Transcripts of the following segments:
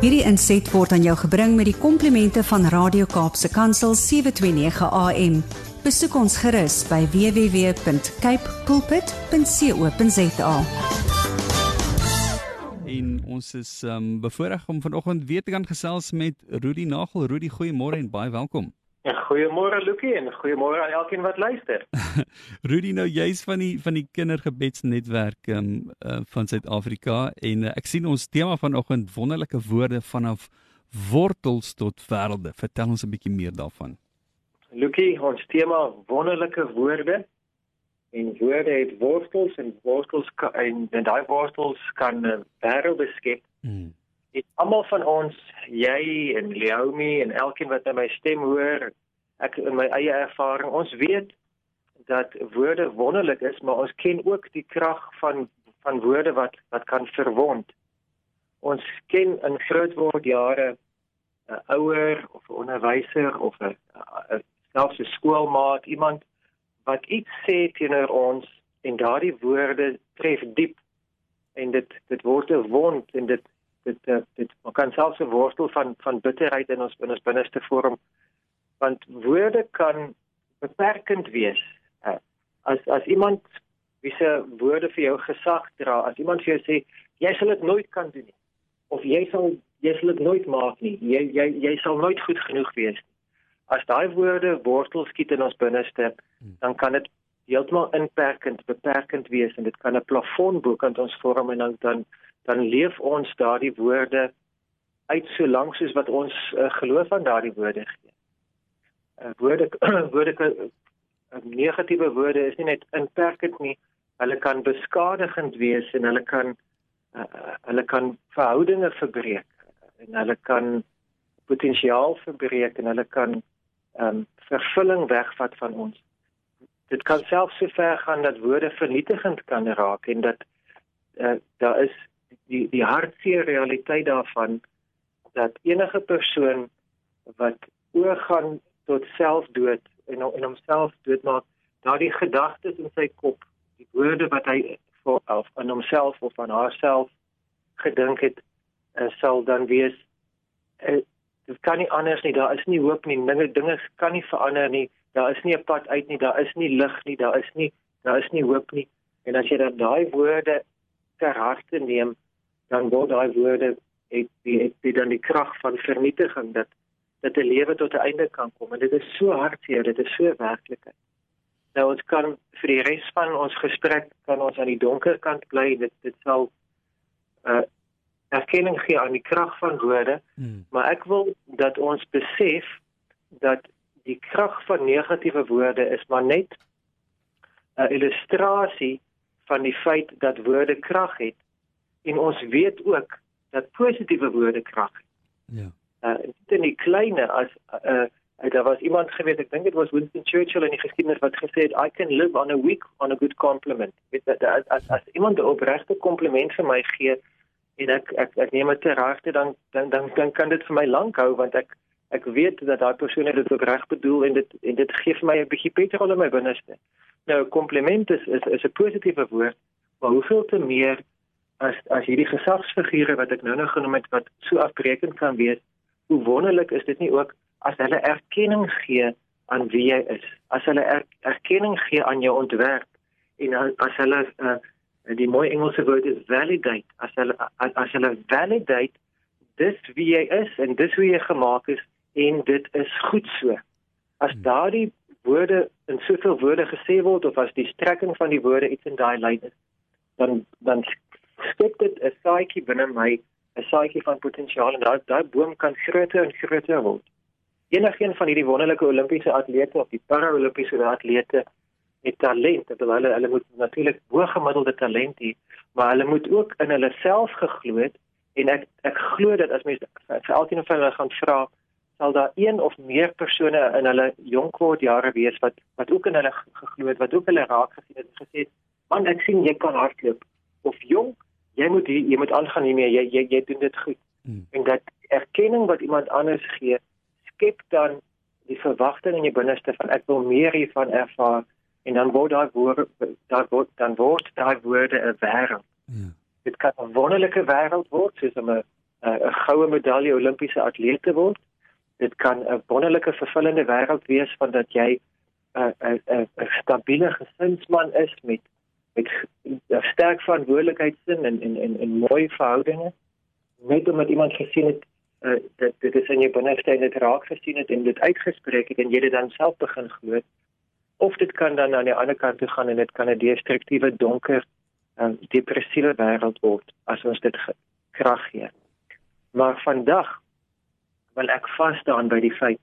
Hierdie inset word aan jou gebring met die komplimente van Radio Kaapse Kansel 729 AM. Besoek ons gerus by www.cape pulpit.co.za. En ons is um bevoorreg om vanoggend weer te kan gesels met Rudy Nagel. Rudy, goeiemôre en baie welkom. Ja, goeiemôre Lukie en goeiemôre aan elkeen wat luister. Rudy, nou jy's van die van die kindergebedsnetwerk um uh, van Suid-Afrika en uh, ek sien ons tema vanoggend wonderlike woorde vanaf wortels tot wêrelde. Vertel ons 'n bietjie meer daarvan. Lukie, ons tema wonderlike woorde en woorde het wortels en wortels kan, en, en daai wortels kan uh, wêrelde skep. Hmm. Dit almal van ons, jy en Leomi en elkeen wat my stem hoor, ek in my eie ervaring, ons weet dat woorde wonderlik is, maar ons ken ook die krag van van woorde wat wat kan verwond. Ons ken in grootword jare 'n ouer of 'n onderwyser of 'n selfs 'n skoolmaat, iemand wat iets sê teenoor ons en daardie woorde tref diep en dit dit word 'n wond en dit dit dit, eh, dit man kan selfs 'n worstel van van bitterheid in ons in ons binneste vorm. Want woorde kan beperkend wees uh, as as iemand wie se woorde vir jou gesag dra as iemand vir jou sê jy sal dit nooit kan doen nie of jy sal jy sal dit nooit maak nie. Jy jy jy sal nooit goed genoeg wees nie. As daai woorde wortel skiet in ons binneste hmm. dan kan dit heeltemal inperkend beperkend wees en dit kan 'n plafon bo kan ons vorm en dan dan dan leef ons daardie woorde uit so lank soos wat ons uh, geloof aan daardie woorde gee. Uh, woorde woorde uh, negatiewe woorde is nie net inperkend nie, hulle kan beskadigend wees en hulle kan uh, hulle kan verhoudinge verbreek en hulle kan potensiaal verbreek en hulle kan ehm um, vervulling wegvat van ons. Dit kan selfs so ver gaan dat woorde vernietigend kan raak en dat uh, daar is die die hartseer realiteit daarvan dat enige persoon wat oorgaan tot selfdood en en homself doodmaak daardie gedagtes in sy kop die woorde wat hy vir of aan homself of aan haarself gedink het uh, sal dan wees uh, dit kan nie anders nie daar is nie hoop nie dinge dinge kan nie verander nie daar is nie 'n pad uit nie daar is nie lig nie daar is nie daar is nie hoop nie. En as jy dan daai woorde ter harte neem dan word daai woorde het die het die dan die krag van vernietiging dat dat 'n lewe tot 'n einde kan kom. En dit is so hartseer dit is so werklikheid. Nou ons kan vir die res van ons gesprek kan ons aan die donker kant bly. Dit dit sal uh erkenning gee aan die krag van woorde. Hmm. maar ek wil dat ons besef dat die krag van negatiewe woorde is maar net 'n illustrasie van die feit dat woorde krag het en ons weet ook dat positiewe woorde krag het. Ja. Uh in die kleine as uh, uh daar was iemand geweet, ek dink dit was Winston Churchill in die geskiedenis wat gesê het I can live on a week on a good compliment. Weet dat as as, as iemand 'n opregte kompliment vir my gee en ek ek ek neem dit regte dan dan dan dan kan dit vir my lank hou want ek ek weet dat daai persoon dit ook reg bedoel en dit en dit gee vir my 'n bietjie petrol in my binneste. Nou kompliment is is is 'n positiewe woord, maar hoeveel te meer as as hierdie gesagsfigure wat ek nou nou genoem het wat so afbreekend kan wees, hoe wonderlik is dit nie ook as hulle erkenning gee aan wie jy is. As hulle er, erkenning gee aan jou ontwerp en as hulle uh, die mooi Engelse woord is validate, as hulle as, as hulle validate dis wie jy is en dis hoe jy gemaak is en dit is goed so. As hmm. daardie woorde in soveel woorde gesê word of as die strekking van die woorde iets in daai lyn is, dan dan skep dit 'n saadjie binne my, 'n saadjie van potensiaal en daai daai boom kan groter en groter word. Enigeen van hierdie wonderlike Olimpiese atlete of die Paralimpiese atlete het talent, dat hulle hulle moet natuurlik bo-gemiddelde talent hê, maar hulle moet ook in hulle self geglo het en ek ek glo dat as mense vir elkeen van hulle gaan vra sal daar een of meer persone in hulle jonkword jare wees wat wat ook in hulle geglo het wat ook hulle raak gesien het en gesê man ek sien jy kan hardloop of jonk jy moet hier, jy moet aangaan hiermee jy jy jy doen dit goed hmm. en dat erkenning wat iemand anders gee skep dan die verwagting in jou binneste van ek wil meer hiervan ervaar en dan word daai woorde daar word dan word daai woorde 'n wêreld ja. dit kan 'n wonderlike wêreld word soos 'n 'n uh, goue medalje Olimpiese atleet te word. Dit kan 'n wonderlike vervullende wêreld wees van dat jy 'n 'n 'n stabiele gesinsman is met met 'n sterk verantwoordelikheidsin en en en en mooi verhoudinge. Net omdat iemand gesien het uh, dat dit is in jou binneste en dit raak gesien het en dit uitgespreek het en jy dit dan self begin glo. Of dit kan dan aan die ander kant toe gaan en dit kan 'n destruktiewe donker en uh, depressiewe wêreld word as ons dit krag gee. Maar vandag wil ek vas staan by die feit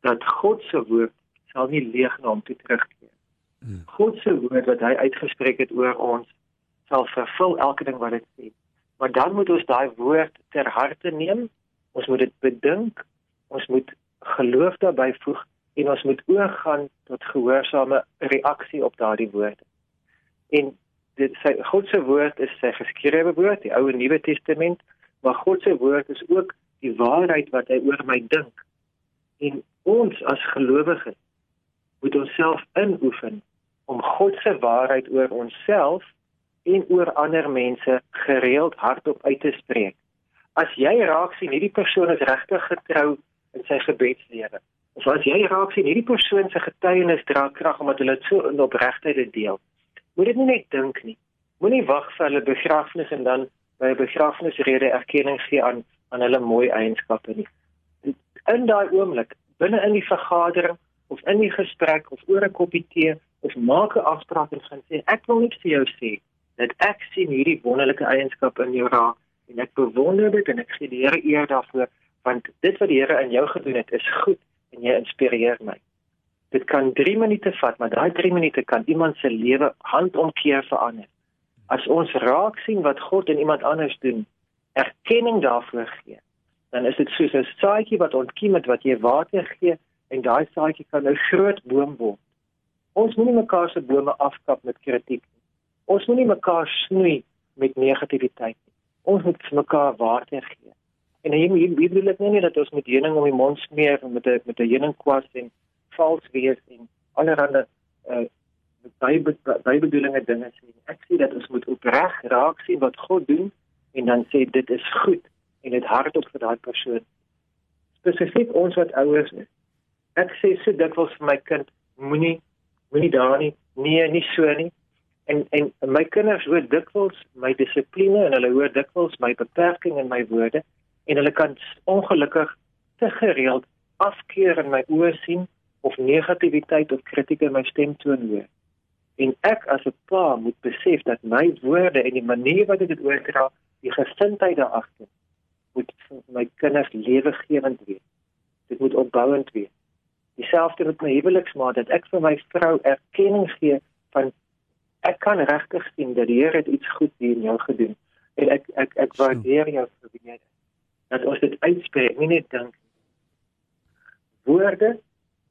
dat God se woord sal nie leeg na hom toe terugkeer. Hmm. God se woord wat hy uitgespreek het oor ons sal vervul elke ding wat dit sê. Maar dan moet ons daai woord ter harte neem. Ons moet dit bedink. Ons moet geloof daarbey voeg en ons moet oorgaan tot gehoorsame reaksie op daardie woorde. En dit sê God se woord is sy geskrewe woord, die Ou en Nuwe Testament, maar God se woord is ook die waarheid wat hy oor my dink. En ons as gelowiges moet onsself inoefen om God se waarheid oor onsself en oor ander mense gereeld hardop uit te spreek. As jy raak sien hierdie persoon is regtig getrou in sy gebedslewe. Of as jy raak sien hierdie persoon se getuienis dra krag omdat hulle dit so in opregtheid deel. Moet dit nie net dink nie. Moenie wag vir hulle begrafnis en dan by 'n begrafnisrede erkenning gee aan aan hulle mooi eienskappe nie. In daai oomblik, binne in die vergadering of in die gesprek of oor 'n koppie tee of maak 'n afspraak en gaan sê ek wil net vir jou sê dat ek sien hierdie wonderlike eienskappe in jou raak en ek bewonder dit en ek gee die Here eer daarvoor want dit wat die Here in jou gedoen het is goed en jy inspireer my. Dit kan 3 minute vat, maar daai 3 minute kan iemand se lewe handomkeer verander. As ons raak sien wat God en iemand anders doen, erkenning daarvoor gee, dan is dit soos 'n saadjie wat ontkiem het wat jy water gee en daai saadjie kan 'n groot boom word. Ons moenie mekaar se bome afkap met kritiek nie. Ons moenie mekaar snoei met negativiteit nie. Ons moet mekaar water gee. En hier hier bedoel ek nie dat ons met heuning om die mond smeer met 'n met 'n heuningkwas en vals wees en allerlei uh baie bedoelinge dinge sê. Ek sê dat ons moet opreg raak sien wat God doen en dan sê dit is goed en dit hardop vir daai persoon. Spesifiek ons wat ouers is. Ek sê so dikwels vir my kind, moenie moenie daar nie, nee, nie so nie. En en my kinders hoor dikwels my dissipline en hulle hoor dikwels my beperking in my woorde en hulle kan ongelukkig te gereeld afkeer in my oë sien of negativiteit of kritiek in my stem toon hoor. En ek as 'n pa moet besef dat my woorde en die manier wat ek dit oordra die gesindheid daar agter moet my kinders lewegewend wees. Dit moet opbouend wees. Dieselfde met my huweliksmaat dat ek vir my vrou erkenning gee van ek kan regtig sien dat die Here het iets goed hier in jou gedoen en ek ek ek waardeer jou vir wie jy is. Dat ons dit uitspreek, nie net dink woorde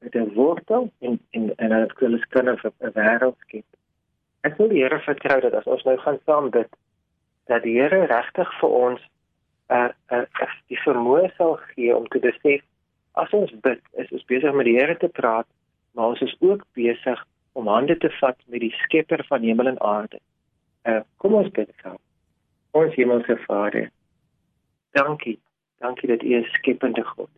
met 'n wortel en en en dat ons kinders 'n wêreld skep. Ek wil die Here vertrou dat as ons nou gaan saam bid dat die Here regtig vir ons uh, uh, die vermoë sal gee om te besef as ons bid, is ons besig met die Here te praat, maar ons is ook besig om hande te vat met die Skepper van hemel en aarde. Uh, kom ons bid gou. Ons hemelse Vader. Dankie. Dankie dat U 'n skepende God.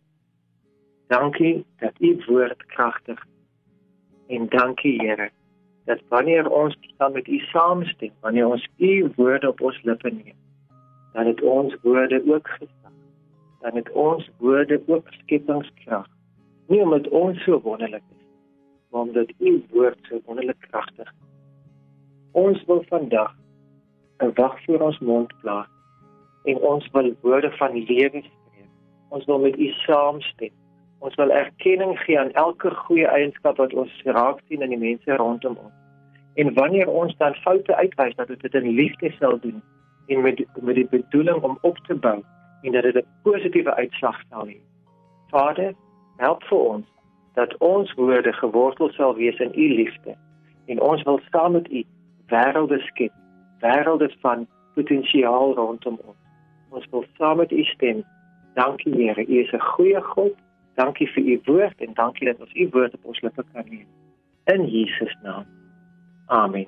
Dankie dat U woord kragtig en dankie Here dat wanneer ons dan met u saamstem, wanneer ons u woorde op ons lippe neem, dan het ons woorde ook gesag. Dan het ons woorde ook skepingskrag. Nie omdat ons so wonderlik is, maar omdat u woord so wonderlik kragtig is. Ons wil vandag 'n wag voor ons mond plaas en ons wil woorde van lewe spreek. Ons wil met u saamstem. Ons wil erkenning gee aan elke goeie eienskap wat ons raak sien in die mense rondom ons. En wanneer ons dan foute uitwys dat dit in liefde sal doen en met met die bedoeling om op te bou en dat dit 'n positiewe uitslag sal hê. Vader, help vir ons dat ons woorde gewortel sal wees in u liefde en ons wil saam met u wêrelde skep, wêrelde van potensiaal rondom ons. Ons wil saam met u stem. Dankie Here, u is 'n goeie God. Dankie vir u woord en dankie dat ons u woord op ons lippe kan neem. In Jesus naam. Amen.